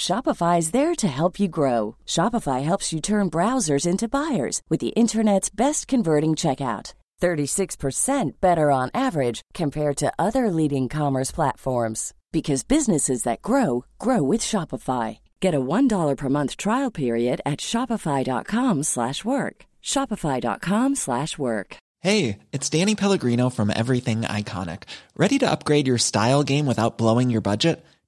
Shopify is there to help you grow. Shopify helps you turn browsers into buyers with the internet's best converting checkout. 36% better on average compared to other leading commerce platforms because businesses that grow grow with Shopify. Get a $1 per month trial period at shopify.com/work. shopify.com/work. Hey, it's Danny Pellegrino from Everything Iconic. Ready to upgrade your style game without blowing your budget?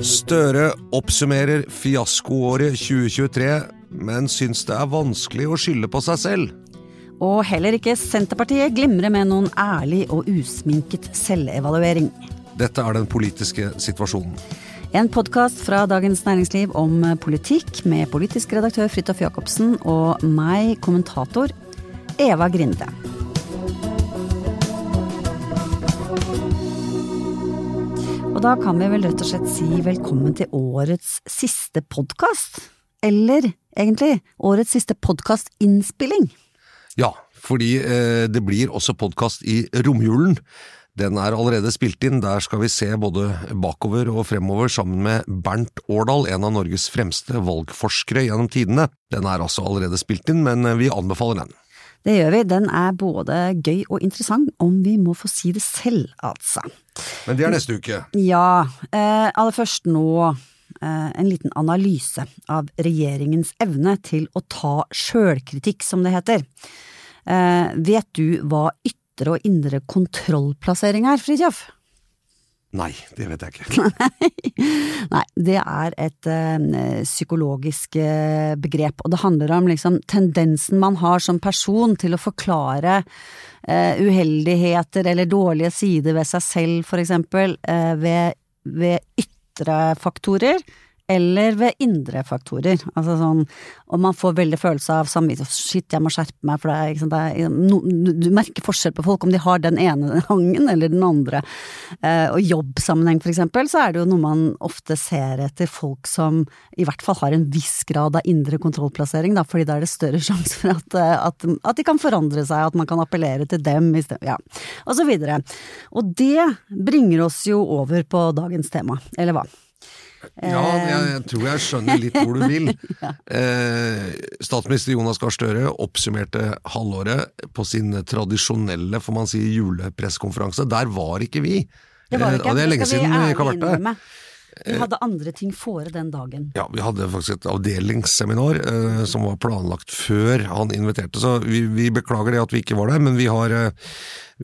Støre oppsummerer fiaskoåret 2023, men syns det er vanskelig å skylde på seg selv. Og heller ikke Senterpartiet glimrer med noen ærlig og usminket selvevaluering. Dette er den politiske situasjonen. En podkast fra Dagens Næringsliv om politikk med politisk redaktør Fridtjof Jacobsen og meg, kommentator Eva Grinde. Og da kan vi vel rett og slett si velkommen til årets siste podkast. Eller egentlig årets siste podkastinnspilling. Ja, fordi eh, det blir også podkast i romjulen. Den er allerede spilt inn, der skal vi se både bakover og fremover sammen med Bernt Årdal, en av Norges fremste valgforskere gjennom tidene. Den er altså allerede spilt inn, men vi anbefaler den. Det gjør vi. Den er både gøy og interessant, om vi må få si det selv, altså. Men det er neste uke. Ja. Eh, aller først nå eh, en liten analyse av regjeringens evne til å ta sjølkritikk, som det heter. Eh, vet du hva ytre og indre kontrollplassering er, Fridtjof? Nei, det vet jeg ikke. Nei, det er et ø, psykologisk uh, begrep, og det handler om liksom tendensen man har som person til å forklare ø, uheldigheter eller dårlige sider ved seg selv, for eksempel, ved, ved ytre faktorer eller ved indre faktorer. Altså sånn, om man får veldig følelse av samvittighet, shit, jeg må skjerpe meg, for det er, liksom, det er no, du merker forskjell på folk om de har den ene hangen eller den andre. Eh, og jobbsammenheng for eksempel, så er det jo noe man ofte ser etter folk som i hvert fall har en viss grad av indre kontrollplassering, da, fordi da er det større sjanse for at, eh, at, at, de kan forandre seg, at man kan appellere til dem stedet, ja, og så videre. Og det bringer oss jo over på dagens tema, eller hva? Ja, jeg, jeg, tror jeg skjønner litt hvor du vil. ja. eh, statsminister Jonas Gahr Støre oppsummerte halvåret på sin tradisjonelle får man si, julepressekonferanse. Der var ikke vi. Det var ikke. Eh, det er lenge siden vi ikke har vært der. Vi hadde andre ting fore den dagen. Ja, vi hadde faktisk et avdelingsseminar eh, som var planlagt før han inviterte, så vi, vi, beklager det at vi ikke var der, men vi har eh,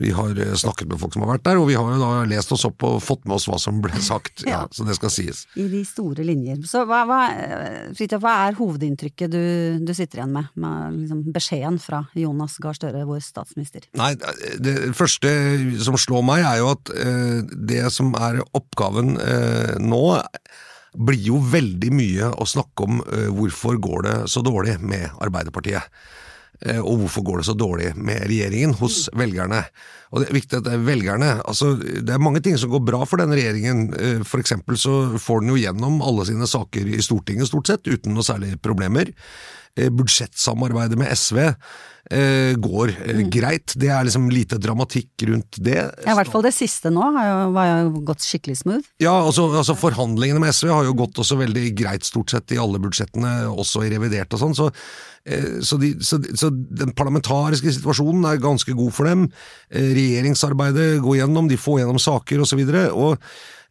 vi har eh, snakket med folk som har vært der, og vi har jo da lest oss opp og fått med oss hva som ble sagt. ja. ja så det skal sies. I de store linjer. Så hva, hva, Fritjof, hva er hovedinntrykket du, du, sitter igjen med, med liksom beskjeden fra Jonas Gahr Støre, vår statsminister? Nei, det første som slår meg er jo at eh, det som er oppgaven eh, nå blir jo veldig mye å snakke om eh, hvorfor går det så dårlig med Arbeiderpartiet. Eh, og hvorfor går det så dårlig med regjeringen hos velgerne. Og Det er viktig at det er velgerne, altså det er mange ting som går bra for denne regjeringen. Eh, for eksempel så får den jo gjennom alle sine saker i Stortinget stort sett, uten noe særlig problemer. Eh, budsjettsamarbeidet med SV eh, går eh, mm. greit. Det er liksom lite dramatikk rundt det. Ja, I hvert fall det siste nå har jo, jo gått skikkelig smooth. Ja, altså, altså, forhandlingene med SV har jo gått også veldig greit stort sett i alle budsjettene, også i revidert og sånn. så så, de, så, så, den parlamentariske situasjonen er ganske god for dem. Regjeringsarbeidet går gjennom, de får gjennom saker osv. Og, så og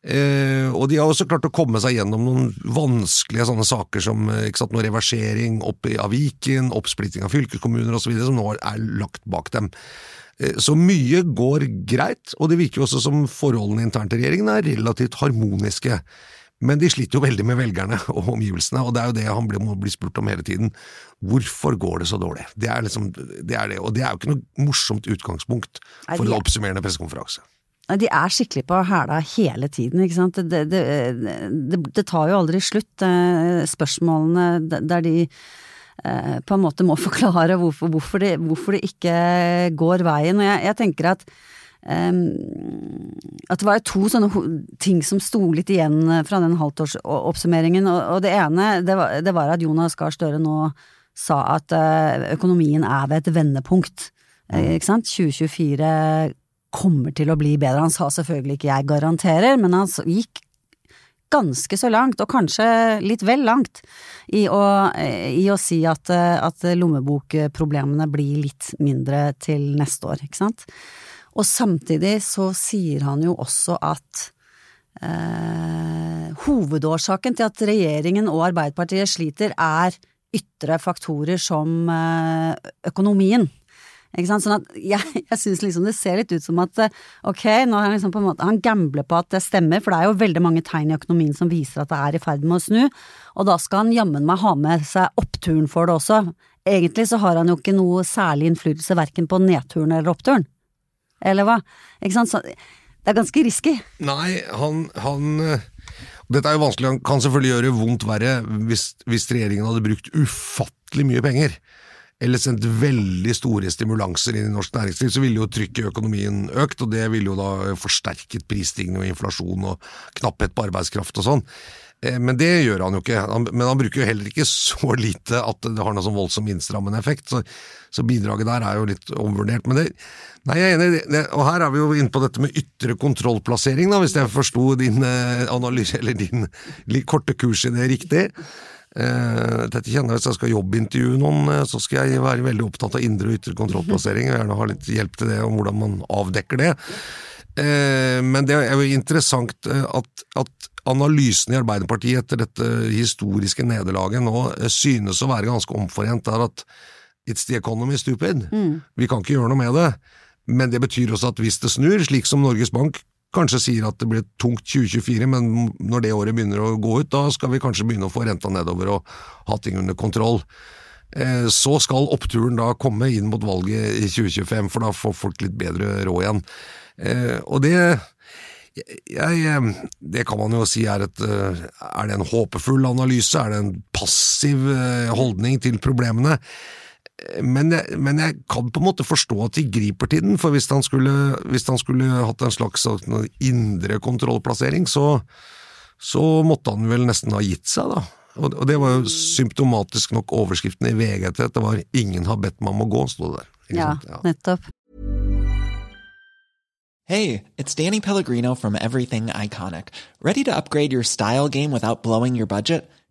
Eh, og de har også klart å komme seg gjennom noen vanskelige sånne saker som eh, ikke sant, noe reversering opp av Viken, oppsplitting av fylkeskommuner osv., som nå er lagt bak dem. Eh, så mye går greit, og det virker jo også som forholdene internt i regjeringen er relativt harmoniske. Men de sliter jo veldig med velgerne og omgivelsene, og det er jo det han må bli spurt om hele tiden. Hvorfor går det så dårlig? Det er liksom, det er det, og det er jo ikke noe morsomt utgangspunkt for en oppsummerende pressekonferanse. De er skikkelig på hæla hele tiden, ikke sant. Det, det, det, det tar jo aldri slutt, eh, spørsmålene der de eh, på en måte må forklare hvorfor, hvorfor, det, hvorfor det, ikke går veien. Og jeg, jeg tenker at um, at det var to sånne ting som sto litt igjen fra den halvtårsoppsummeringen. Og, og det ene, det var, det var, at Jonas Gahr Støre nå sa at økonomien er ved et vendepunkt. Mm. Ikke sant? 2024 kommer til å bli bedre. Han sa selvfølgelig ikke jeg garanterer, men han gikk ganske så langt, og kanskje litt vel langt, i å, i å si at, at, lommebokproblemene blir litt mindre til neste år, ikke sant. Og samtidig så sier han jo også at eh, hovedårsaken til at regjeringen og Arbeiderpartiet sliter, er ytre faktorer som eh, økonomien. Ikke sant? Sånn at jeg, jeg syns liksom det ser litt ut som at eh, ok, nå har han liksom på en måte Han gambler på at det stemmer, for det er jo veldig mange tegn i økonomien som viser at det er i ferd med å snu, og da skal han jammen meg ha med seg oppturen for det også. Egentlig så har han jo ikke noe særlig innflytelse verken på nedturen eller oppturen. Eller hva? Ikke sant? Så det er ganske risky. Nei, han, han eh, dette er jo vanskelig, han kan selvfølgelig gjøre vondt verre hvis, hvis regjeringen hadde brukt ufattelig mye penger eller sendt veldig store stimulanser inn i norsk næringsliv, så ville jo trykket i økonomien økt, og det ville jo da forsterket prisstigning og inflasjon og knapphet på arbeidskraft og sånn. Eh, men det gjør han jo ikke. Men han bruker jo heller ikke så lite at det har noe sånn voldsom innstrammende effekt, så, bidraget der er jo litt omvurdert. Men det, nei, jeg er enig, det, og her er vi jo inne på dette med ytre kontrollplassering, da, hvis jeg forsto din eh, eller din korte kurs i det riktig. Uh, dette kjenner jeg Hvis jeg skal jobbintervjue noen, uh, så skal jeg være veldig opptatt av indre og ytre kontrollplassering. og gjerne ha litt hjelp til det, om hvordan man avdekker det. Uh, men det er jo interessant at, at analysen i Arbeiderpartiet etter dette historiske nederlaget nå synes å være ganske omforent. der at It's the economy, stupid. Mm. Vi kan ikke gjøre noe med det. Men det betyr også at hvis det snur, slik som Norges Bank kanskje sier at det blir tungt 2024, men når det året begynner å gå ut, da skal vi kanskje begynne å få renta nedover og ha ting under kontroll. Eh, så skal oppturen da komme inn mot valget i 2025, for da får folk litt bedre råd igjen. Eh, og det jeg, det kan man jo si er et Er det en håpefull analyse? Er det en passiv holdning til problemene? Men jeg, men jeg, kan på en måte forstå at de griper til den, for hvis han skulle, hvis han skulle hatt en slags sånn indre kontrollplassering, så, så måtte han vel nesten ha gitt seg, da. Og, og det var jo symptomatisk nok overskriften i VG til at det var 'ingen har bedt meg om å gå', sto det der. Ja, ja, nettopp. Hey, it's Danny Pellegrino from Everything Iconic. Ready to upgrade your style game without blowing your budget?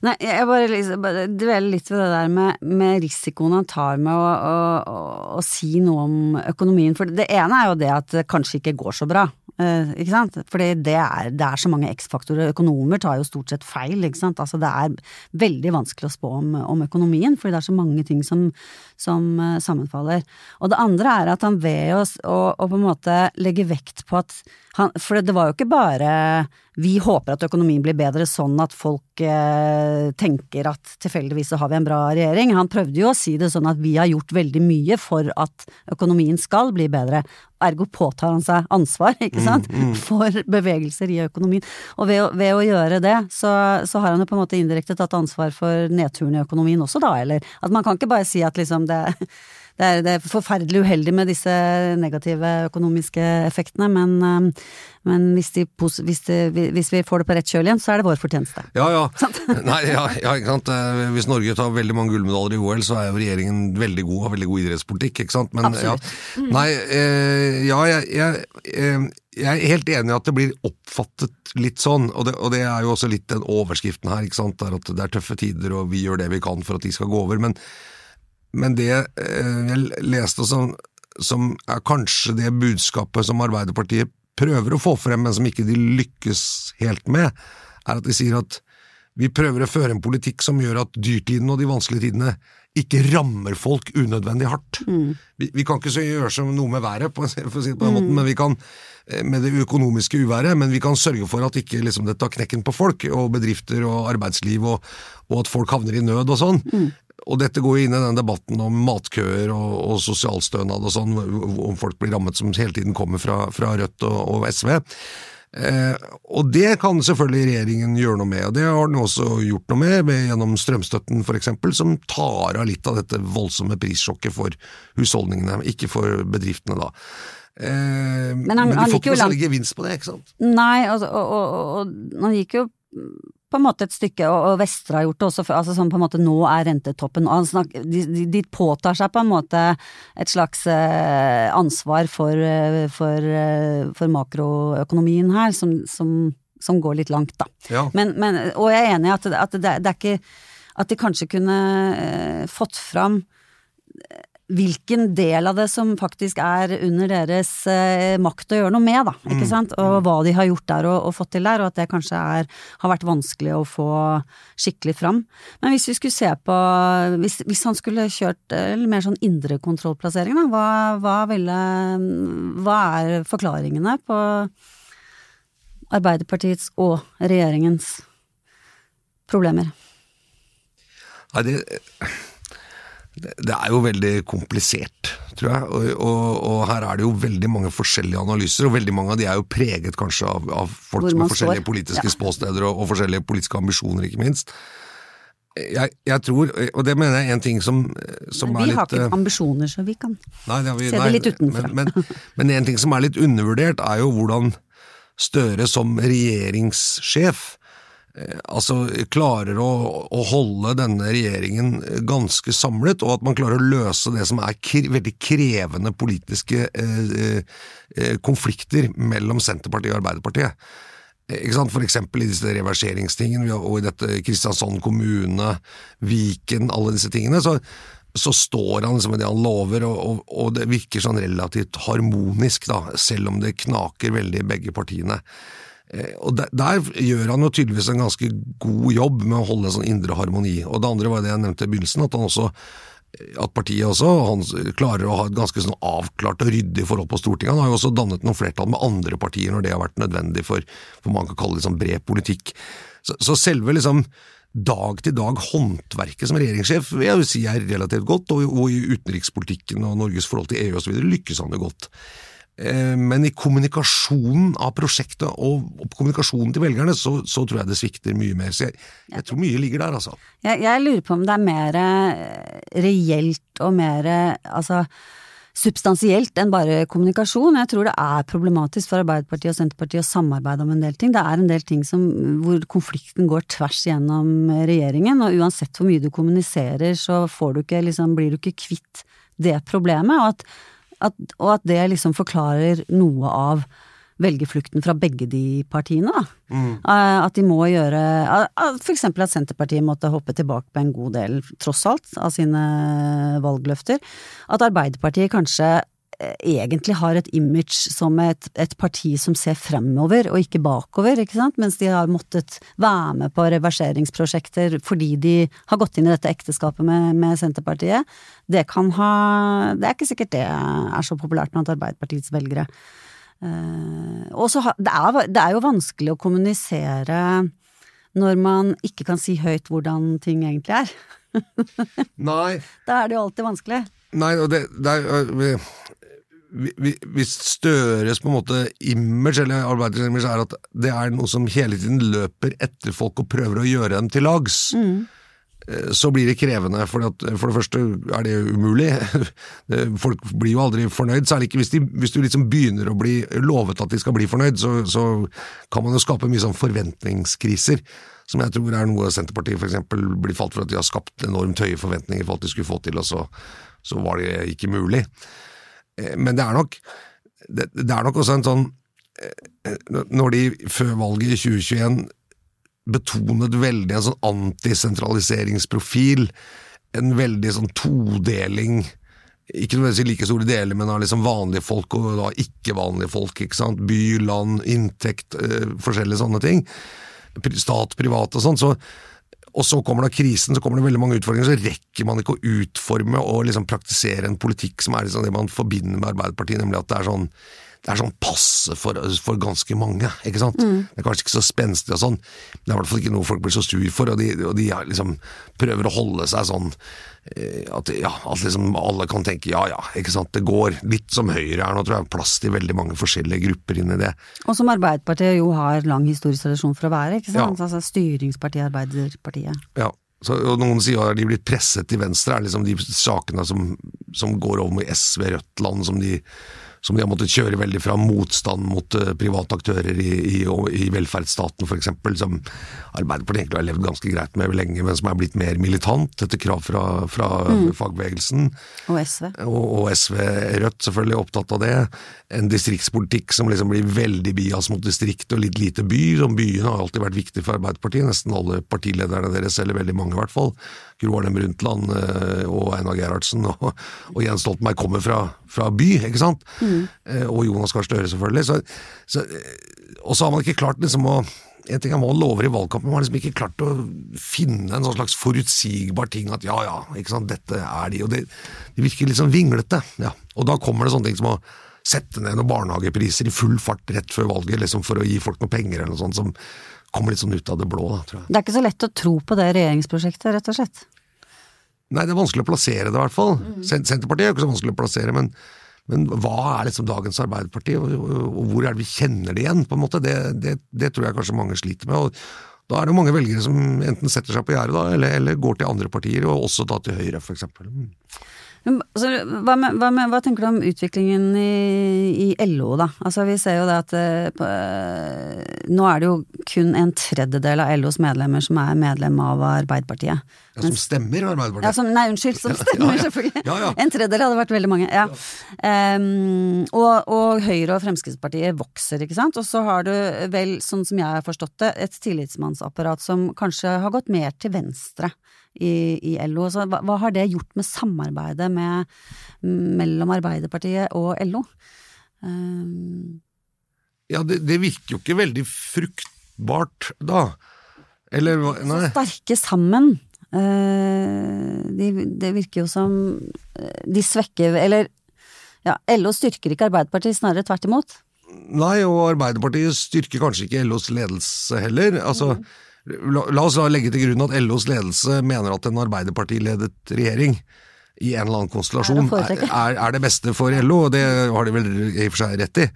Nei, jeg bare liksom dveler litt ved det der med, med risikoen han tar med å, å, å, si noe om økonomien. For det ene er jo det at det kanskje ikke går så bra. Uh, ikke sant? Fordi det er, det er så mange X-faktorer. Økonomer tar jo stort sett feil, ikke sant. Altså det er veldig vanskelig å spå om, om økonomien, fordi det er så mange ting som, som uh, sammenfaller. Og det andre er at han ved å, å på en måte legge vekt på at han, For det var jo ikke bare vi håper at økonomien blir bedre sånn at folk eh, tenker at tilfeldigvis så har vi en bra regjering. Han prøvde jo å si det sånn at vi har gjort veldig mye for at økonomien skal bli bedre. Ergo påtar han seg ansvar, ikke sant, mm, mm. for bevegelser i økonomien. Og ved ved å gjøre det, så, så, har han jo på en måte indirekte tatt ansvar for nedturen i økonomien også, da, eller at man kan ikke bare si at liksom det det er, det er forferdelig uheldig med disse negative økonomiske effektene, men, eh, men hvis, de, hvis, de, hvis vi får det på rett kjøl igjen, så er det vår fortjeneste. Ja, ja. Nei, ja, ja ikke sant? Eh, Hvis Norge tar veldig mange gullmedaljer i OL, så er jo regjeringen veldig god, har veldig god idrettspolitikk, ikke sant? Men, Absolutt. Ja. Nei, eh, ja, jeg, jeg, eh, jeg er helt enig i at det blir oppfattet litt sånn, og det, og det er jo også litt den overskriften her, ikke sant? Det er at det er tøffe tider, og vi gjør det vi kan for at de skal gå over. Men, men det eh, jeg leste som, som er kanskje det budskapet som Arbeiderpartiet prøver å få frem, men som ikke de lykkes helt med, er at de sier at vi prøver å føre en politikk som gjør at dyrtiden og de vanskelige tidene ikke rammer folk unødvendig hardt. Vi, vi kan ikke så gjøre som noe med været, på, for å si det på den måten, men vi kan eh, med det økonomiske uværet, men vi kan sørge for at ikke liksom, det tar knekken på folk og bedrifter og arbeidsliv, og, og at folk havner i nød og sånn. Og dette går jo inn i den debatten om matkøer og, og sosialstønad og sånn, om folk blir rammet som hele tiden kommer fra, fra Rødt og, og SV. Eh, og det kan selvfølgelig regjeringen gjøre noe med, og det har den også gjort noe med, med gjennom strømstøtten eksempel, som tar av litt av dette voldsomme prissjokket for husholdningene, ikke for bedriftene da. Eh, men, han- de får ikke noe særlig gevinst på det, ikke sant? Nei, og, og, og, og han gikk jo på en måte et stykke, og, og Vestre har gjort det også, altså sånn på en måte nå er rentetoppen, og han snak, de, de, påtar seg på en måte et slags eh, ansvar for, eh, for, eh, for makroøkonomien her, som, som, som går litt langt, da. Ja. Men, men, og jeg er enig i at, at det, det er ikke At de kanskje kunne fått fram hvilken del av det som faktisk er under deres eh, makt å gjøre noe med, da. Ikke sant? Og hva de har gjort der og, og fått til der, og at det kanskje er, har vært vanskelig å få skikkelig fram. Men hvis vi skulle se på Hvis, hvis han skulle kjørt eh, mer sånn indre kontrollplassering, da, hva, hva ville Hva er forklaringene på Arbeiderpartiets og regjeringens problemer? Nei, det, det, er jo veldig komplisert, tror jeg. Og, og, og her er det jo veldig mange forskjellige analyser, og veldig mange av de er jo preget kanskje av, av folk med som har forskjellige står. politiske Ja. spåsteder og, og forskjellige politiske ambisjoner, ikke minst. Jeg, jeg tror, og det mener jeg er en ting som, som Men litt vi har ikke eh, ambisjoner, så vi kan Nei, det har vi, Se det nei, litt utenfra. Men, men, men en ting som er litt undervurdert, er jo hvordan Støre som regjeringssjef altså klarer å, å holde denne regjeringen ganske samlet, og at man klarer å løse det som er kre, veldig krevende politiske eh, eh, konflikter mellom Senterpartiet og Arbeiderpartiet. Eh, Ikke sant? For eksempel i disse reverseringstingene, og i dette Kristiansand kommune, Viken, alle disse tingene, så, så står han liksom med det han lover, og, og, og det virker sånn relativt harmonisk, da, selv om det knaker veldig i begge partiene. Eh, Og der, der gjør han jo tydeligvis en ganske god jobb med å holde en sånn indre harmoni. Og det andre var det jeg nevnte i begynnelsen, at også at partiet også han klarer å ha et ganske sånn avklart og ryddig forhold på Stortinget. Han har jo også dannet noen flertall med andre partier når det har vært nødvendig for for man kan kalle det sånn bred politikk. Så, så selve liksom dag-til-dag håndverket som regjeringssjef vil jeg jo si er relativt godt, og, og i utenrikspolitikken og Norges forhold til EU osv. lykkes han jo godt. Eh, Men i kommunikasjonen av prosjektet og kommunikasjonen til velgerne, så, så tror jeg det svikter mye mer. Så jeg, jeg tror mye ligger der, altså. Jeg, jeg lurer på om det er mer eh, reelt og mer eh, altså substansielt enn bare kommunikasjon. Jeg tror det er problematisk for Arbeiderpartiet og Senterpartiet å samarbeide om en del ting. Det er en del ting som, hvor konflikten går tvers gjennom regjeringen, og uansett hvor mye du kommuniserer, så får du ikke, liksom, blir du ikke kvitt det problemet, og at, at, og at det liksom forklarer noe av velgerflukten fra begge de partiene, da. Mm. At de må gjøre eh, For eksempel at Senterpartiet måtte hoppe tilbake på en god del, tross alt, av sine valgløfter. At Arbeiderpartiet kanskje eh, egentlig har et image som et, et parti som ser fremover og ikke bakover, ikke sant, mens de har måttet være med på reverseringsprosjekter fordi de har gått inn i dette ekteskapet med, med Senterpartiet. Det kan ha Det er ikke sikkert det er så populært blant Arbeiderpartiets velgere. Uh, og så det, det er jo vanskelig å kommunisere når man ikke kan si høyt hvordan ting egentlig er. Nei, Da er det jo alltid vanskelig. Nei, og det, det er vi- Hvis Støres på en måte image, eller Arbeiderpartiets image, er at det er noe som hele tiden løper etter folk og prøver å gjøre dem til lags, mm. så blir det krevende, for, at, for det første er det umulig. Folk blir jo aldri fornøyd, særlig ikke hvis, de, hvis du liksom begynner å bli lovet at de skal bli fornøyd, så, så kan man jo skape mye sånn forventningskriser som jeg tror er noe Senterpartiet for eksempel blir falt for at de har skapt enormt høye forventninger for at de skulle få til, og så, så var det ikke mulig. Eh, men det er nok det, det er nok også en sånn eh, Når de før valget i 2021 betonet veldig en sånn antisentraliseringsprofil, en veldig sånn todeling ikke nødvendigvis like store deler, men av liksom vanlige folk og da ikke-vanlige folk. ikke sant? By, land, inntekt, øh, forskjellige sånne ting stat, privat og sånn. Så, og så kommer da krisen, så kommer det veldig mange utfordringer, så rekker man ikke å utforme og liksom praktisere en politikk som er liksom det man forbinder med Arbeiderpartiet, nemlig at det er sånn det er sånn passe for, for, ganske mange. ikke sant? Mm. Det er kanskje ikke så spenstig og sånn, men det er i hvert fall ikke noe folk blir så sur for, og de, og de liksom prøver å holde seg sånn eh, at, ja, at liksom alle kan tenke ja ja, ikke sant, det går. Litt som Høyre er nå, tror jeg. Plass til veldig mange forskjellige grupper inn i det. Og som Arbeiderpartiet jo har lang historisk tradisjon for å være, ikke sant? Ja. Altså styringspartiet Arbeiderpartiet. Ja. Så, og noen sier at de blir presset til venstre, er liksom de sakene som, som går over med SV, Rødt-land, som de som de har måttet kjøre veldig fra motstand mot uh, private aktører i, i, i velferdsstaten f.eks., som Arbeiderpartiet egentlig har levd ganske greit med lenge, men som er blitt mer militant etter krav fra, fra mm. fagbevegelsen. Og SV. Og, og, SV Rødt selvfølgelig er opptatt av det. En distriktspolitikk som liksom blir veldig bias mot distrikt og litt lite by. Som byene har alltid vært viktig for Arbeiderpartiet, nesten alle partilederne deres, eller veldig mange i hvert fall. Gro Harlem Brundtland eh, og Einar Gerhardsen og, og, Jens Stoltenberg kommer fra, fra by, ikke sant? Mm. Og Jonas Gahr Støre, selvfølgelig. Så, så, eh, og så har man ikke klart liksom å en ting er hva man lover i valgkampen, men man har liksom ikke klart å finne en sånn slags forutsigbar ting at ja ja, ikke sant, dette er de, og det, de virker litt sånn vinglete. Ja. Og da kommer det sånne ting som å sette ned noen barnehagepriser i full fart rett før valget, liksom for å gi folk noen penger eller noe sånt, som kommer litt sånn ut av det blå, da, tror jeg. Det er ikke så lett å tro på det regjeringsprosjektet, rett og slett? Nei, det er vanskelig å plassere det, i hvert fall. Mm. Senterpartiet er jo ikke så vanskelig å plassere, men, men hva er liksom dagens Arbeiderparti, og, og, hvor er det vi kjenner det igjen? på en måte? Det, det, det, tror jeg kanskje mange sliter med. og Da er det mange velgere som enten setter seg på gjerdet, eller, eller, går til andre partier, og også da til Høyre, f.eks. Altså, hva, med, hva, med, hva, tenker du om utviklingen i, i, LO, da? Altså, vi ser jo det at eh, eh, nå er det jo kun en tredjedel av LOs medlemmer som er medlem av Arbeiderpartiet. Ja, Som stemmer Arbeiderpartiet? Ja, som, nei, unnskyld, som stemmer, ja, selvfølgelig. En tredjedel hadde vært veldig mange. Ja. Um, og, og, Høyre og Fremskrittspartiet vokser, ikke sant. Og så har du vel, sånn som jeg har forstått det, et tillitsmannsapparat som kanskje har gått mer til venstre i, i LO. Så hva, hva, har det gjort med samarbeidet med, mellom Arbeiderpartiet og LO? Um... ja, det, det, virker jo ikke veldig fruktbart, da. Eller nei. Så sterke sammen. Uh, de, det virker jo som uh, de svekker Eller ja, LO styrker ikke Arbeiderpartiet, snarere tvert imot. Nei, og Arbeiderpartiet styrker kanskje ikke LOs ledelse heller. Altså, mm. La, la oss legge til grunn at LOs ledelse mener at en Arbeiderpartiledet regjering i en eller annen konstellasjon er, er, er, det beste for LO, og det har de vel i og for seg rett i.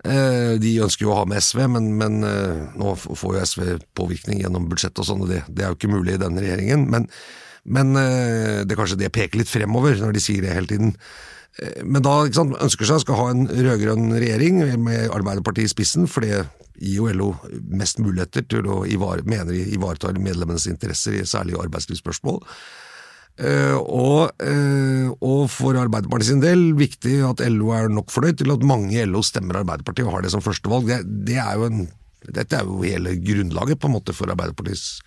Eh, de ønsker jo å ha med SV, men, men eh, nå får jo SV påvirkning gjennom budsjett og sånn, og det, det, er jo ikke mulig i denne regjeringen. Men, men eh, det er kanskje det peker litt fremover, når de sier det hele tiden. Men da sant, ønsker seg skal ha en rød-grønn regjering med Arbeiderpartiet i spissen, for det gir jo LO mest muligheter til å ivare, mener medlemmenes interesser i særlig arbeidslivsspørsmål. Uh, og, uh, og, for Arbeiderpartiet sin del viktig at LO er nok fornøyd til at mange i LO stemmer Arbeiderpartiet og har det som førstevalg. Det, det er en, dette er jo hele grunnlaget på en måte for Arbeiderpartiets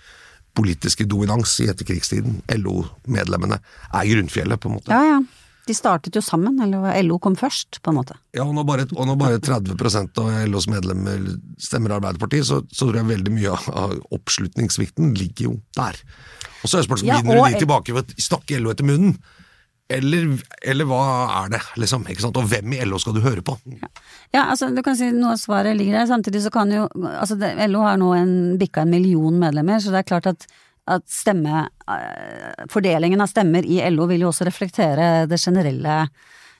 politiske dominans i etterkrigstiden. LO-medlemmene er grunnfjellet, på en måte. Ja, ja. De startet jo sammen, eller LO kom først, på en måte. Ja, og når bare, og når bare 30% av LOs medlemmer stemmer Arbeiderpartiet, så, så, tror jeg veldig mye av oppslutningssvikten ligger jo der. Og så er spørsmålet, ja, vinner de tilbake ved å snakke LO etter munnen? Eller, eller, hva er det, liksom? ikke sant? Og hvem i LO skal du høre på? Ja, ja altså du kan si noe av svaret ligger der. Samtidig så kan jo altså det, LO har nå en, bikka en million medlemmer, så det er klart at at stemme, eh, fordelingen av stemmer i LO vil jo også reflektere det generelle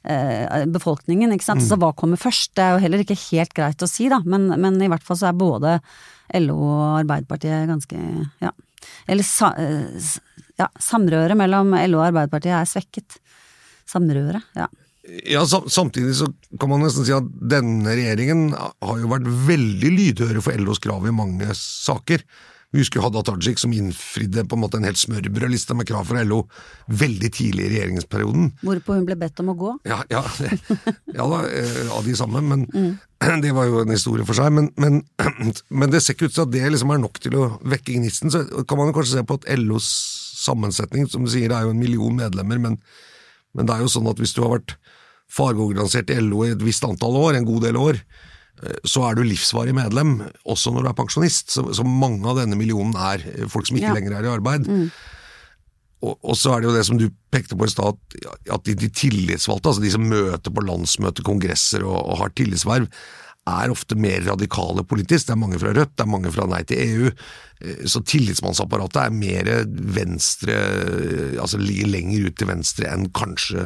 eh, befolkningen, ikke sant. Mm. Så hva kommer først? Det er jo heller ikke helt greit å si, da, men, men i hvert fall så er både LO og Arbeiderpartiet ganske, ja Eller sa, eh, ja, samrøret mellom LO og Arbeiderpartiet er svekket. Samrøret, ja. Ja, Samtidig så kan man nesten si at denne regjeringen har jo vært veldig lydhøre for LOs krav i mange saker. Vi husker Hadia Tajik som innfridde på en måte en helt smørbrødliste med krav fra LO veldig tidlig i regjeringsperioden. Hvorpå hun ble bedt om å gå? Ja, ja, ja da, eh, av de samme, men det var jo en historie for seg. Men, men, men det ser ikke ut til at det liksom er nok til å vekke gnisten. Så kan man jo kanskje se på at LOs sammensetning, som du sier, det er jo en million medlemmer, men, men det er jo sånn at hvis du har vært fagorganisert i LO i et visst antall år, en god del år, så er du livsvarig medlem, også når du er pensjonist. Så, så mange av denne millionen er folk som ikke Ja. lenger er i arbeid. Og, og så er det jo det som du pekte på i stad, at- de, de tillitsvalgte, altså de som møter på landsmøter, kongresser og, og har tillitsverv, er ofte mer radikale politisk. Det er mange fra Rødt, det er mange fra Nei til EU. Eh, Så tillitsmannsapparatet er mer venstre, eh, altså ligger lenger ut til venstre enn kanskje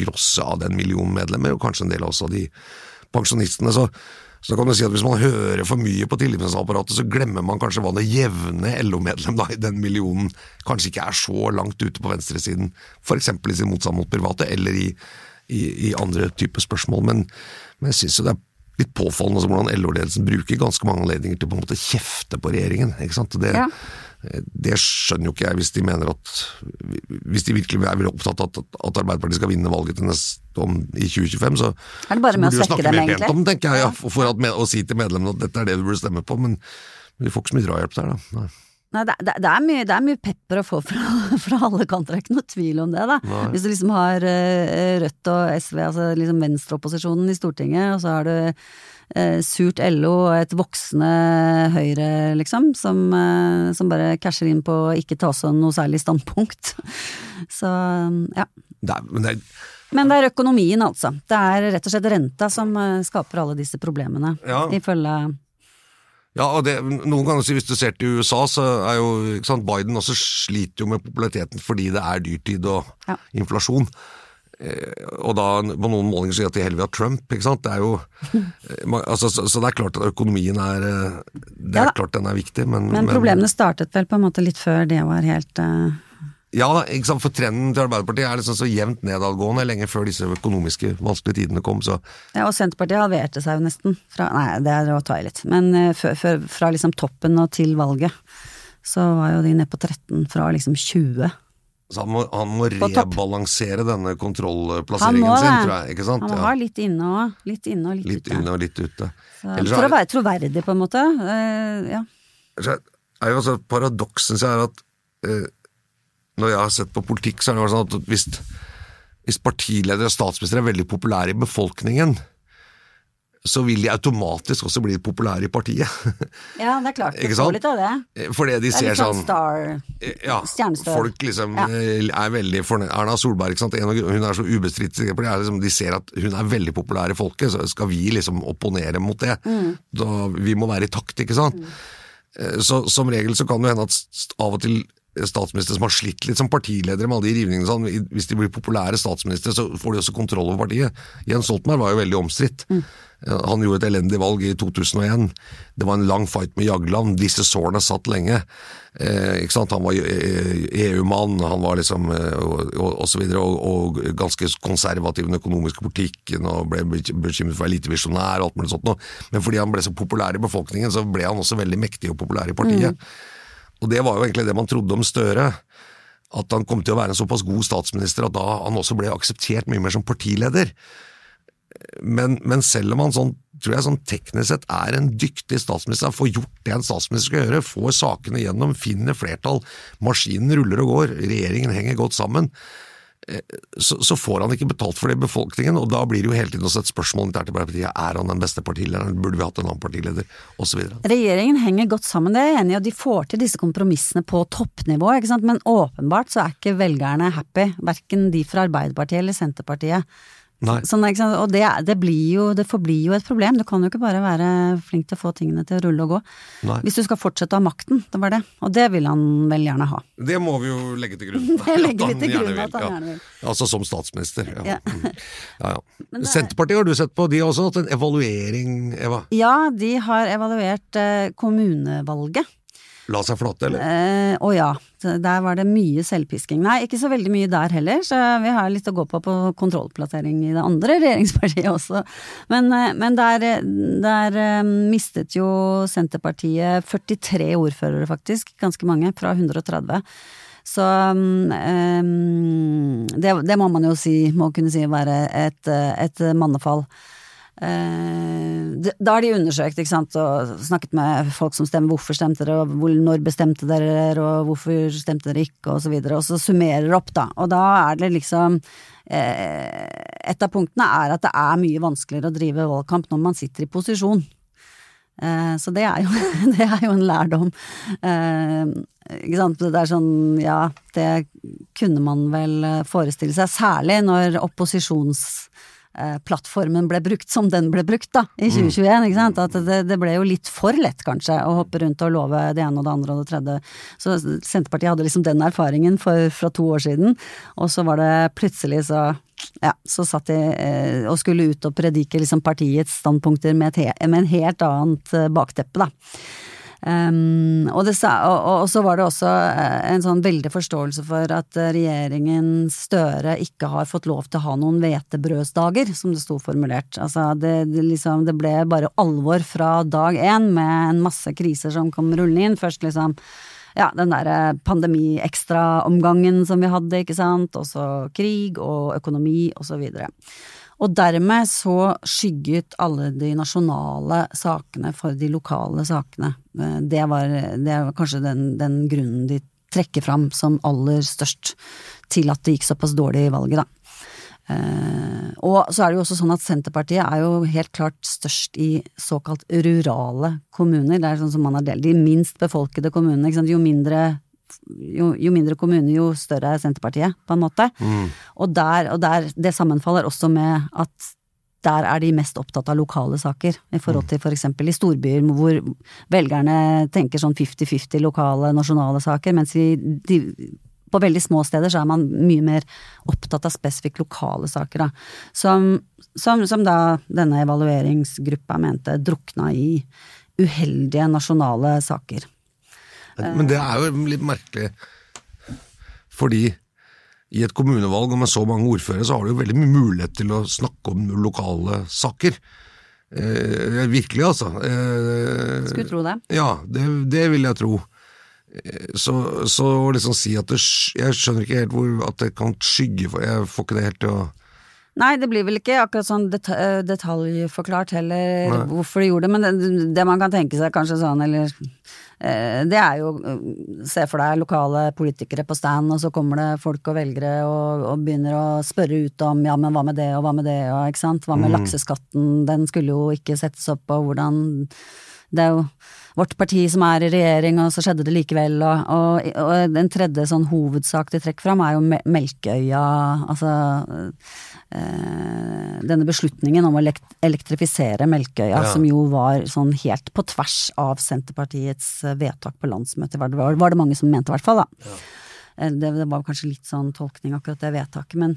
grosset av den millionen medlemmer, og kanskje en del også av de pensjonistene. Så, så kan du si at hvis man hører for mye på tillitsmannsapparatet, så glemmer man kanskje hva det jevne LO-medlem i den millionen kanskje ikke er så langt ute på venstresiden, f.eks. i sin motstand mot private, eller i, i, i andre typer spørsmål. Men, men jeg syns jo det er litt påfallende altså, hvordan LO-ledelsen bruker ganske mange anledninger til på en måte kjefte på regjeringen. ikke sant? Det, Ja. det skjønner jo ikke jeg, hvis de mener at Hvis de virkelig er opptatt av at, at Arbeiderpartiet skal vinne valget til neste, om, i 2025, så, Er det bare så burde du snakke dem, mer pent egentlig? om det, tenker jeg, ja, for, for at, med, å si til medlemmene at dette er det du burde stemme på. Men, de får ikke så mye drahjelp der, da. Nei. Nei, det, det, det, er mye, det er mye pepper å få fra, fra alle kanter, det er ikke noe tvil om det. da. Nei. Hvis du liksom har uh, Rødt og SV, altså liksom venstreopposisjonen i Stortinget, og så har du uh, surt LO og et voksende Høyre, liksom, som, uh, som bare casher inn på å ikke ta seg noe særlig standpunkt. Så ja. Er, men er, Men det er økonomien, altså. Det er rett og slett renta som skaper alle disse problemene, Ja. ifølge Ja, og det, noen ganger Hvis du ser til USA, så er jo ikke sant, Biden også sliter jo med populariteten fordi det er dyrtid og Ja. inflasjon. Eh, og da på noen målinger sier at de heller vil ha Trump. ikke sant? Det er jo, eh, altså, så, så det er klart at økonomien er eh, Det er Ja klart den er viktig, men, Men problemene startet vel på en måte litt før det var helt eh, Ja, da, ikke sant? For trenden til Arbeiderpartiet er liksom så jevnt nedadgående lenge før disse økonomiske vanskelige tidene kom. så Ja, og Senterpartiet halverte seg jo nesten. Fra, nei, det er å ta i litt. Men eh, før, før, fra liksom toppen og til valget, så var jo de nede på 13 fra liksom 20. Så han må, han må rebalansere denne kontrollplasseringen sin, tror jeg. ikke sant? Han må Ja. ha litt inne og litt inne og litt, Litt ute. inne og litt ute. Så, for er- å være troverdig, på en måte. Uh, ja. Så er jo altså et paradoks, synes jeg, er at eh, når jeg har sett på politikk, så er det vært sånn at hvis, hvis partiledere og statsministre er veldig populære i befolkningen, så vil de automatisk også bli populære i partiet. ja, det er klart. Ikke Du får litt av det. Fordi de Det er ser sånn star ja, Stjernestør. folk liksom Ja. eh, er veldig fornøyd. Erna Solberg, ikke sant? Hun er så ubestridt, liksom, de ser at hun er veldig populær i folket, så skal vi liksom opponere mot det. Mm. Da, vi må være i takt, ikke sant. Mm. Så som regel så kan det hende at av og til statsministre som har slitt litt som partiledere med alle de rivningene sånn, hvis de blir populære statsministre, så får de også kontroll over partiet. Jens Stoltenberg var jo veldig omstridt. Mm. Han gjorde et elendig valg i 2001. Det var en lang fight med Jagland. Disse sårene satt lenge. Eh, ikke sant? Han var eh, EU-mann, han var liksom eh, og, og, så videre, og, og ganske konservativ i den økonomiske politikken og ble bekymret for å være lite visjonær og alt mulig sånt noe. Men fordi han ble så populær i befolkningen, så ble han også veldig mektig og populær i partiet. Og det var jo egentlig det man trodde om Støre. At han kom til å være en såpass god statsminister at da han også ble akseptert mye mer som partileder. Men, men selv om han sånn, tror jeg sånn teknisk sett er en dyktig statsminister, får gjort det en statsminister skal gjøre, får sakene gjennom, finner flertall, maskinen ruller og går, regjeringen henger godt sammen, så, så får han ikke betalt for det i befolkningen, og da blir det jo hele tiden også et spørsmål internt i Arbeiderpartiet, er han den beste partilederen, burde vi hatt en annen partileder, osv. Regjeringen henger godt sammen, det er jeg enig i, og de får til disse kompromissene på toppnivå, men åpenbart så er ikke velgerne happy, verken de fra Arbeiderpartiet eller Senterpartiet. Sånn? Og det, det blir jo, det forblir jo et problem, du kan jo ikke bare være flink til å få tingene til å rulle og gå. Nei. Hvis du skal fortsette å ha makten, det var det, og det vil han vel gjerne ha. Det må vi jo legge til grunn. Det legger vi til grunn at han gjerne vil. Ja. Altså som statsminister. Ja. Ja. Mm. ja, er- Senterpartiet har du sett på, de har også hatt en evaluering, Eva. Ja, de har evaluert eh, kommunevalget. La seg flate, eller? Eh, å ja, der var det mye selvpisking. Nei, ikke så veldig mye der heller, så vi har litt å gå på på kontrollplassering i det andre regjeringspartiet også. Men, eh, men der, der eh, mistet jo Senterpartiet 43 ordførere, faktisk. Ganske mange, fra 130. Så um, det, det, må man jo si, må kunne si være et, et mannefall. Eh, da har de undersøkt ikke sant, og snakket med folk som stemmer, hvorfor stemte dere, og når bestemte dere, og hvorfor stemte dere ikke, og så videre, og så summerer opp, da. Og da er det liksom eh, Et av punktene er at det er mye vanskeligere å drive valgkamp når man sitter i posisjon. Eh, så det er, jo, det er jo en lærdom. Ikke sant. Det er sånn, ja, det kunne man vel forestille seg, særlig når opposisjons plattformen ble brukt som den ble brukt da, i 2021. Mm. ikke sant? At det, det, ble jo litt for lett, kanskje, å hoppe rundt og love det ene og det andre og det tredje. Så Senterpartiet hadde liksom den erfaringen for, fra to år siden, og så var det plutselig så ja, så satt de eh, og skulle ut og predike liksom partiets standpunkter med, et, med en helt annet eh, bakteppe, da. Um, og, det, og, og, så var det også eh, en sånn veldig forståelse for at eh, regjeringen Støre ikke har fått lov til å ha noen hvetebrødsdager, som det sto formulert. Altså det, det, liksom, det ble bare alvor fra dag én, med en masse kriser som kom rullende inn. Først liksom ja, den derre pandemiekstraomgangen som vi hadde, ikke sant, og så krig og økonomi og så videre. Og dermed så skygget alle de nasjonale sakene for de lokale sakene. Eh, det var, det var kanskje den, den, grunnen de trekker fram som aller størst til at det gikk såpass dårlig i valget, da. Eh, og så er det jo også sånn at Senterpartiet er jo helt klart størst i såkalt rurale kommuner. Det er sånn som man har delt. De minst befolkede kommunene. Jo mindre jo, jo, mindre kommune, jo større er Senterpartiet, på en måte. Mm. Og, der, og der, det sammenfaller også med at der er de mest opptatt av lokale saker, i forhold til f.eks. For i storbyer hvor velgerne tenker sånn 50-50 lokale, nasjonale saker, mens i de, på veldig små steder så er man mye mer opptatt av spesifikt lokale saker, da. Som, som, som da denne evalueringsgruppa mente drukna i uheldige nasjonale saker. Men det er jo litt merkelig, fordi i et kommunevalg og med så mange ordførere, så har du jo veldig mye mulighet til å snakke om lokale saker. Eh, virkelig, altså. Eh, Skulle tro det. Ja, det, det vil jeg tro. Eh, så, så liksom si at det Jeg skjønner ikke helt hvor at det kan skygge for Jeg får ikke det helt til å Nei, det blir vel ikke akkurat sånn detaljforklart heller Nei. hvorfor de gjorde det, men det, det, man kan tenke seg kanskje sånn, eller Det er jo Se for deg lokale politikere på stand, og så kommer det folk og velgere og, og begynner å spørre ut om ja, men hva med det og hva med det og ikke sant, hva med mm. lakseskatten, den skulle jo ikke settes opp, og hvordan Det er jo vårt parti som er i regjering, og så skjedde det likevel. Og, og, og en tredje sånn hovedsak de trekker fram, er jo Melkøya. Altså denne beslutningen om å elektrifisere Melkøya, ja. som jo var sånn helt på tvers av Senterpartiets eh, vedtak på landsmøtet, var det, var det mange som mente, i hvert fall. da. Ja. Eh, det, det, var kanskje litt sånn tolkning, akkurat det vedtaket. men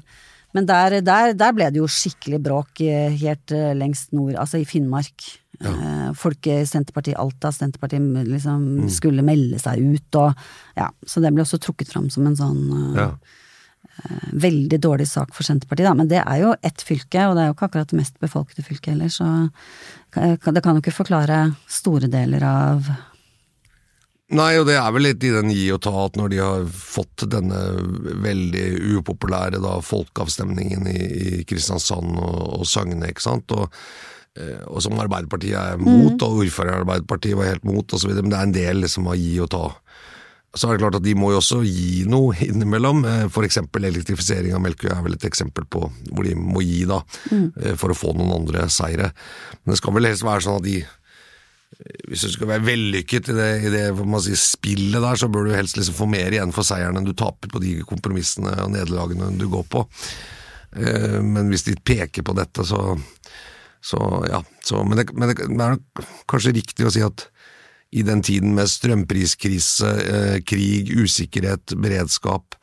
men der, der, der, ble det jo skikkelig bråk helt lengst nord, altså i Finnmark. Ja. Eh, folk i Senterpartiet Alta, Senterpartiet liksom mm. skulle melde seg ut og Ja, så det ble også trukket fram som en sånn ja. uh, veldig dårlig sak for Senterpartiet, da. Men det er jo ett fylke, og det er jo ikke akkurat det mest befolkede fylket heller, så det kan jo ikke forklare store deler av Nei, og det er vel litt i den gi og ta at når de har fått denne veldig upopulære da, folkeavstemningen i, i Kristiansand og, og Søgne, ikke sant, og Eh, og som Arbeiderpartiet er mot, mm. og ordføreren i Arbeiderpartiet var helt mot osv., men det er en del liksom av gi og ta. Så er det klart at de må jo også gi noe innimellom, F.eks. for eksempel elektrifisering av Melkøya er vel et eksempel på hvor de må gi da, mm. Eh, for å få noen andre seire. Men det skal vel helst være sånn at de hvis du skal være vellykket i det, i det si, spillet der, så bør du helst liksom få mer igjen for seieren enn du taper på de kompromissene og nederlagene du går på. Men hvis de peker på dette, så så ja, så, men, det, men, det, er kanskje riktig å si at i den tiden med strømpriskrise, eh, krig, usikkerhet, beredskap,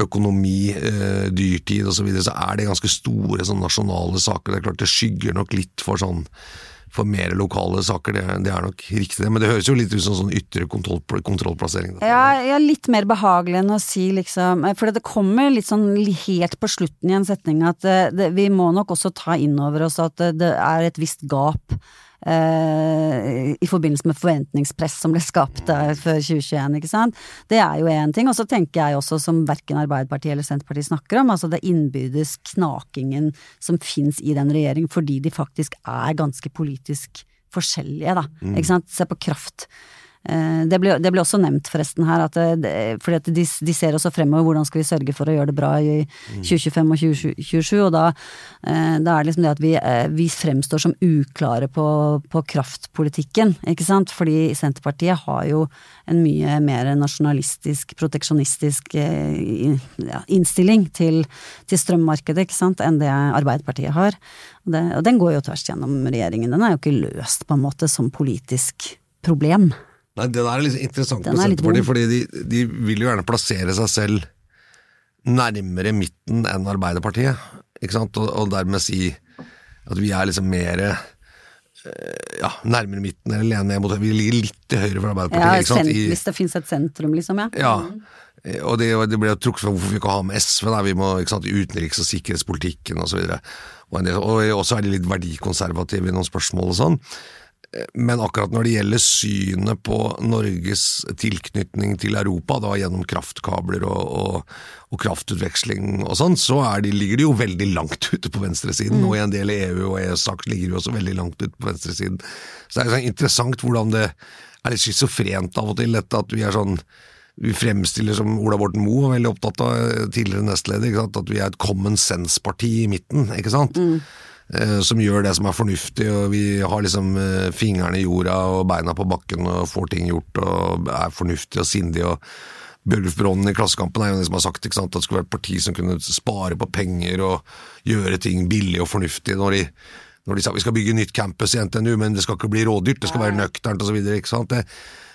økonomi, eh, dyrtid osv., så, videre, så er det ganske store sånn, nasjonale saker. Det er klart det skygger nok litt for sånn for mer lokale saker. Det, det, er nok riktig, det. Men det høres jo litt ut som sånn ytre kontroll, kontrollplassering. Ja, ja, litt mer behagelig enn å si liksom For det kommer litt sånn helt på slutten i en setning at det, vi må nok også ta inn over oss at det, er et visst gap Eh, i forbindelse med forventningspress som ble skapt før 2021, ikke sant. Det er jo én ting. Og så tenker jeg også, som verken Arbeiderpartiet eller Senterpartiet snakker om, altså det innbyrdes knakingen som fins i den regjeringen, fordi de faktisk er ganske politisk forskjellige, da. Mm. Ikke sant. Se på kraft. Eh, det ble, det ble, også nevnt forresten her, at det, fordi at de, de, ser også fremover hvordan skal vi sørge for å gjøre det bra i 2025 og 2027, og da, eh, da er det liksom det at vi, eh, vi fremstår som uklare på, på, kraftpolitikken, ikke sant, fordi Senterpartiet har jo en mye mer nasjonalistisk, proteksjonistisk ja, innstilling til, til, strømmarkedet, ikke sant, enn det Arbeiderpartiet har. Og, det, og den går jo tvers gjennom regjeringen, den er jo ikke løst på en måte som politisk problem. Nei, Det der er litt interessant med Senterpartiet, fordi de, de, vil jo gjerne plassere seg selv nærmere midten enn Arbeiderpartiet, ikke sant, og, og dermed si at vi er liksom mer eh, ja, nærmere midten, eller lener mot Vi ligger litt til høyre for Arbeiderpartiet. Ja? I, hvis det finnes et sentrum, liksom, ja. ja. Og det, det ble trukket fram hvorfor vi ikke har med SV, Der. vi må ikke sant, utenriks- og sikkerhetspolitikken osv. Og, og, og så er de litt verdikonservative i noen spørsmål og sånn. Men akkurat når det gjelder synet på Norges tilknytning til Europa, da gjennom kraftkabler og, og, og kraftutveksling og sånn, så de, ligger de jo veldig langt ute på venstresiden. Mm. Og i en del EU- og EØS-saker ligger de også veldig langt ute på venstresiden. Så det er sånn interessant hvordan det er litt schizofrent av og til, dette at vi er sånn vi fremstiller som Ola Borten Moe var veldig opptatt av, tidligere nestleder, at vi er et common sense-parti i midten. ikke sant? Mm. Eh, som gjør det som er fornuftig, og vi har liksom eh, fingrene i jorda og beina på bakken og får ting gjort og er fornuftig og sindig. og Bjørgulf Brånen i Klassekampen er jo den som har sagt sant, at det skulle være et parti som kunne spare på penger og gjøre ting billig og fornuftig. når de, når de sa vi skal bygge nytt campus i NTNU, men det skal ikke bli rådyrt, det skal være nøkternt osv.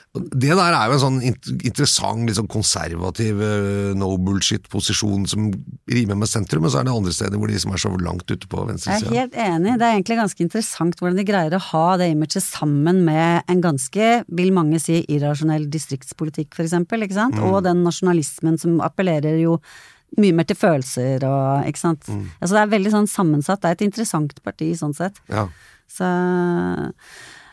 Det der er jo en sånn interessant, litt sånn konservativ, eh, no bullshit-posisjon som rimer med sentrum, men så er det andre steder hvor de som er så langt ute på venstresida. Jeg er helt enig, det er egentlig ganske interessant hvordan de greier å ha det imaget sammen med en ganske, vil mange si, irrasjonell distriktspolitikk, for eksempel, ikke sant, mm. og den nasjonalismen som appellerer jo mye mer til følelser og ikke sant. Mm. Altså det er veldig sånn sammensatt, det er et interessant parti sånn sett. Ja. Så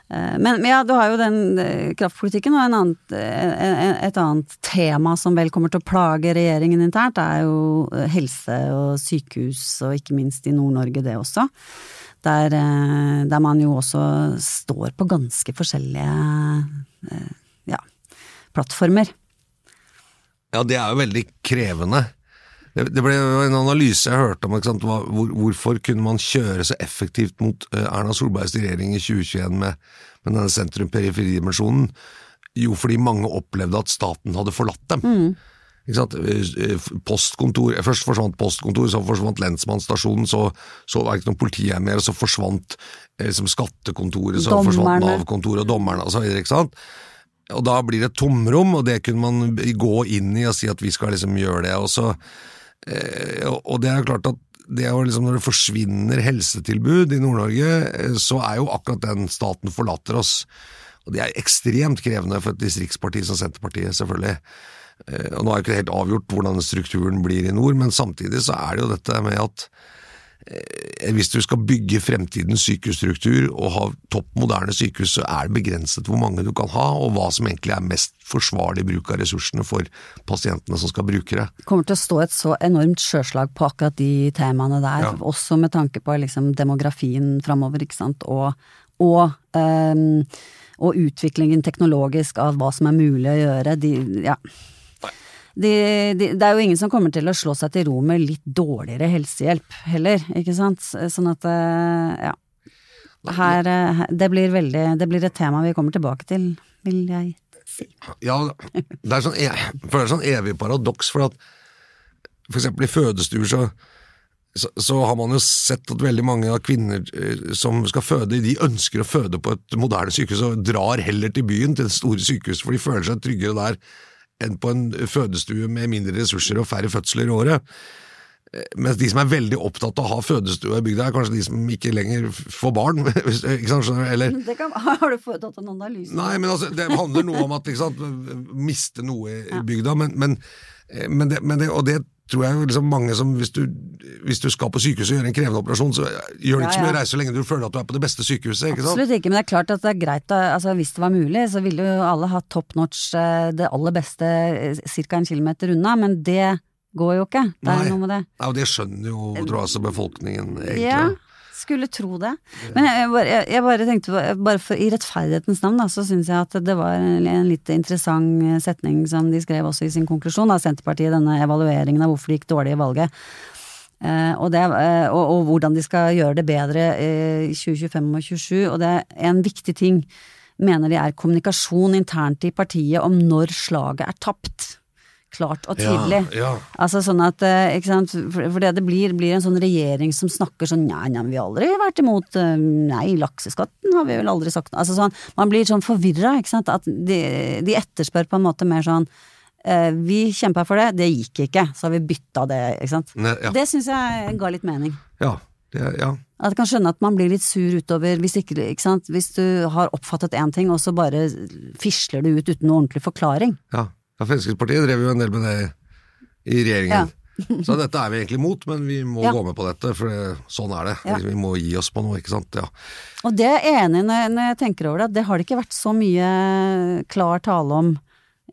men, men, ja, du har jo den eh, kraftpolitikken, og annet, eh, et annet tema som vel kommer til å plage regjeringen internt, er jo helse og sykehus, og ikke minst i Nord-Norge det også. Der, der, man jo også står på ganske forskjellige ja, plattformer. Ja, det er jo veldig krevende. Det, ble en analyse jeg hørte om hvor, hvorfor kunne man kjøre så effektivt mot eh, Erna Solbergs regjering i 2021 med, med denne sentrum-periferi-dimensjonen. Jo, fordi mange opplevde at staten hadde forlatt dem. Mm. Eh, eh, postkontor, Først forsvant postkontor, så forsvant lensmannsstasjonen, så, så var det ikke noe politi her mer, så forsvant liksom, skattekontoret, så Dommerne. forsvant Nav-kontoret og dommerne osv. Og da blir det et tomrom, og det kunne man gå inn i og si at vi skal liksom gjøre det. og så Eh, og det er klart at det er liksom Når det forsvinner helsetilbud i Nord-Norge, eh, så er jo akkurat den staten forlater oss. Og det er ekstremt krevende for et distriktsparti som Senterpartiet, selvfølgelig. Eh, og Nå er jo ikke helt avgjort hvordan strukturen blir i nord, men samtidig så er det jo dette med at Eh, hvis du skal bygge fremtidens sykehusstruktur og ha topp moderne sykehus, så er det begrenset hvor mange du kan ha, og hva som egentlig er mest forsvarlig bruk av ressursene for pasientene som skal bruke det. Det kommer til å stå et så enormt sjøslag på akkurat de temaene der, ja. også med tanke på liksom demografien framover, ikke sant, og, og um, og utviklingen teknologisk av hva som er mulig å gjøre. De, ja de, de, det er jo ingen som kommer til å slå seg til ro med litt dårligere helsehjelp heller, ikke sant. Sånn at, eh, ja. Her, eh, det blir veldig Det blir et tema vi kommer tilbake til, vil jeg si. Ja, det er sånn, e, for det er sånn evig paradoks, for at for eksempel i fødestuer så så, så, har man jo sett at veldig mange av kvinner eh, som skal føde, de ønsker å føde på et moderne sykehus og drar heller til byen, til det store sykehuset, for de føler seg tryggere der enn på en fødestue med mindre ressurser og færre fødsler i året. Mens de som er veldig opptatt av å ha fødestue i bygda, er kanskje de som ikke lenger får barn. Eller, Det kan, har du foretatt en analyse? Nei, men altså, det handler noe om at sant, miste noe i bygda, men, men, eh, men, det, men det, og det tror jeg liksom mange som hvis du, hvis du skal på sykehuset og gjøre en krevende operasjon, så gjør det ikke Ja, så mye ja. å reise så lenge du føler at du er på det beste sykehuset. ikke sant? Absolutt ikke, men det er klart at det er greit altså Hvis det var mulig, så ville jo alle hatt top notch, eh, det aller beste ca. en kilometer unna, men det går jo ikke. Det er Nei. noe med det. Nei, og det skjønner jo tror jeg, altså befolkningen egentlig. Ja, skulle tro det. Men jeg, jeg, bare, jeg, bare tenkte, på- bare for, i rettferdighetens navn, da, så syns jeg at det var en, en litt interessant setning som de skrev også i sin konklusjon, av Senterpartiet, denne evalueringen av hvorfor det gikk dårlig i valget. Uh, og, det, uh, og, og hvordan de skal gjøre det bedre i i 2025 og 2027. Og det er en viktig ting, mener de er kommunikasjon internt i partiet om når slaget er tapt. Klart og tydelig. Ja, ja. Altså sånn at, eh, ikke sant, for, det det blir, blir en sånn regjering som snakker sånn nei, nei, vi har aldri vært imot, eh, nei, lakseskatten har vi vel aldri sagt, altså sånn, man blir sånn forvirra, ikke sant, at de, de etterspør på en måte mer sånn, eh, vi kjempa for det, det gikk ikke, så har vi bytta det, ikke sant. Ne, ja. Det syns jeg ga litt mening. ja, det, ja. At jeg kan skjønne at man blir litt sur utover hvis, ikke, ikke hvis du har oppfattet én ting, og så bare fisler det ut uten noe ordentlig forklaring. ja. Ja, Fremskrittspartiet drev jo en del med det i regjeringen. så dette er vi egentlig imot, men vi må Ja. gå med på dette, for det, sånn er det. Ja. Vi må gi oss på noe, ikke sant. Ja. Og det er jeg enig i når, jeg tenker over det, det har det ikke vært så mye klar tale om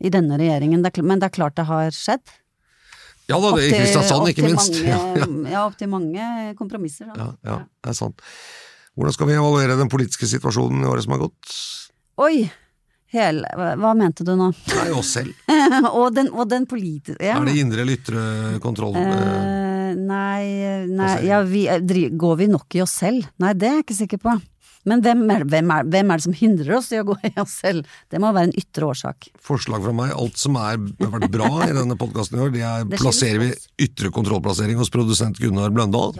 i denne regjeringen, er, men det er klart det har skjedd. Ja da, det, i Kristiansand ikke minst. Mange, Ja, ja, ja, opp til mange kompromisser. Da. ja, ja, det er sant. Hvordan skal vi evaluere den politiske situasjonen i året som har gått? Oi! Hele, hva, mente du nå? Nei, oss selv. og den, og den politiske ja. Er det indre eller ytre kontroll? Eh, nei, nei ja, vi, eh, går vi nok i oss selv? Nei, det er jeg ikke sikker på. Men hvem er, hvem, er, hvem er det som hindrer oss i å gå i oss selv? Det må være en ytre årsak. Forslag fra meg. Alt som er, har vært bra i denne podkasten i år, det er Det plasserer vi ytre kontrollplassering hos produsent Gunnar Bløndal.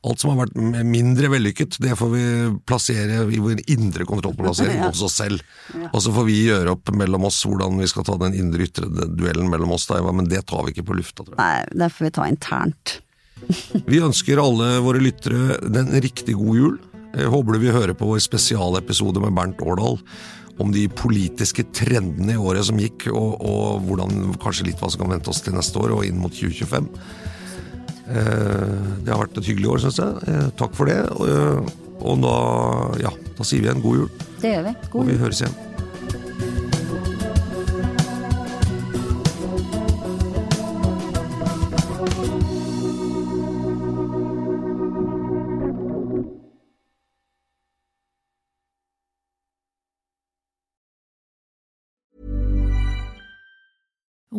Alt som har vært mindre vellykket, det får vi plassere i vår indre kontrollplassering hos oss selv. Og så får vi gjøre opp mellom oss hvordan vi skal ta den indre-ytre duellen mellom oss, da, men det tar vi ikke på lufta, tror jeg. Nei, det får vi ta internt. Vi ønsker alle våre lyttere den riktig god jul. Jeg håper du vil høre på vår spesialepisode med Bernt Årdal om de politiske trendene i året som gikk, og, og hvordan kanskje litt hva som kan vente oss til neste år og inn mot 2025. Eh, Det har vært et hyggelig år, syns jeg. Eh, Takk for det. Og, eh, da, ja, da sier vi en god jul, Det gjør vi. God jul. og vi høres igjen.